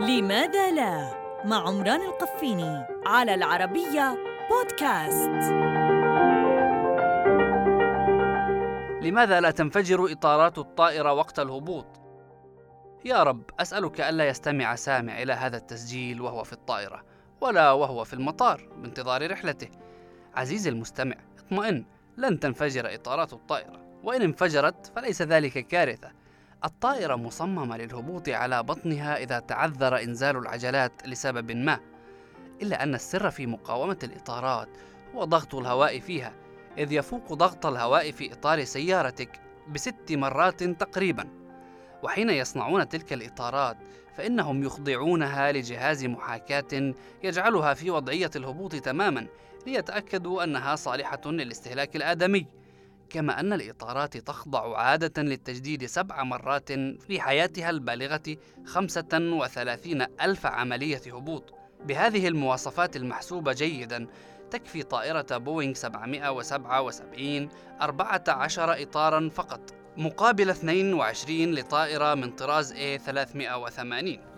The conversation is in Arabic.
لماذا لا؟ مع عمران القفيني على العربية بودكاست. لماذا لا تنفجر إطارات الطائرة وقت الهبوط؟ يا رب أسألك ألا يستمع سامع إلى هذا التسجيل وهو في الطائرة ولا وهو في المطار بانتظار رحلته. عزيزي المستمع اطمئن لن تنفجر إطارات الطائرة. وإن انفجرت فليس ذلك كارثة. الطائرة مصممة للهبوط على بطنها إذا تعذر إنزال العجلات لسبب ما إلا أن السر في مقاومة الإطارات هو ضغط الهواء فيها إذ يفوق ضغط الهواء في إطار سيارتك بست مرات تقريبا. وحين يصنعون تلك الإطارات فإنهم يخضعونها لجهاز محاكاة يجعلها في وضعية الهبوط تماما ليتأكدوا أنها صالحة للاستهلاك الآدمي. كما أن الإطارات تخضع عادة للتجديد سبع مرات في حياتها البالغة 35 ألف عملية هبوط. بهذه المواصفات المحسوبة جيدا تكفي طائرة بوينغ 777 14 إطارا فقط مقابل 22 لطائرة من طراز A380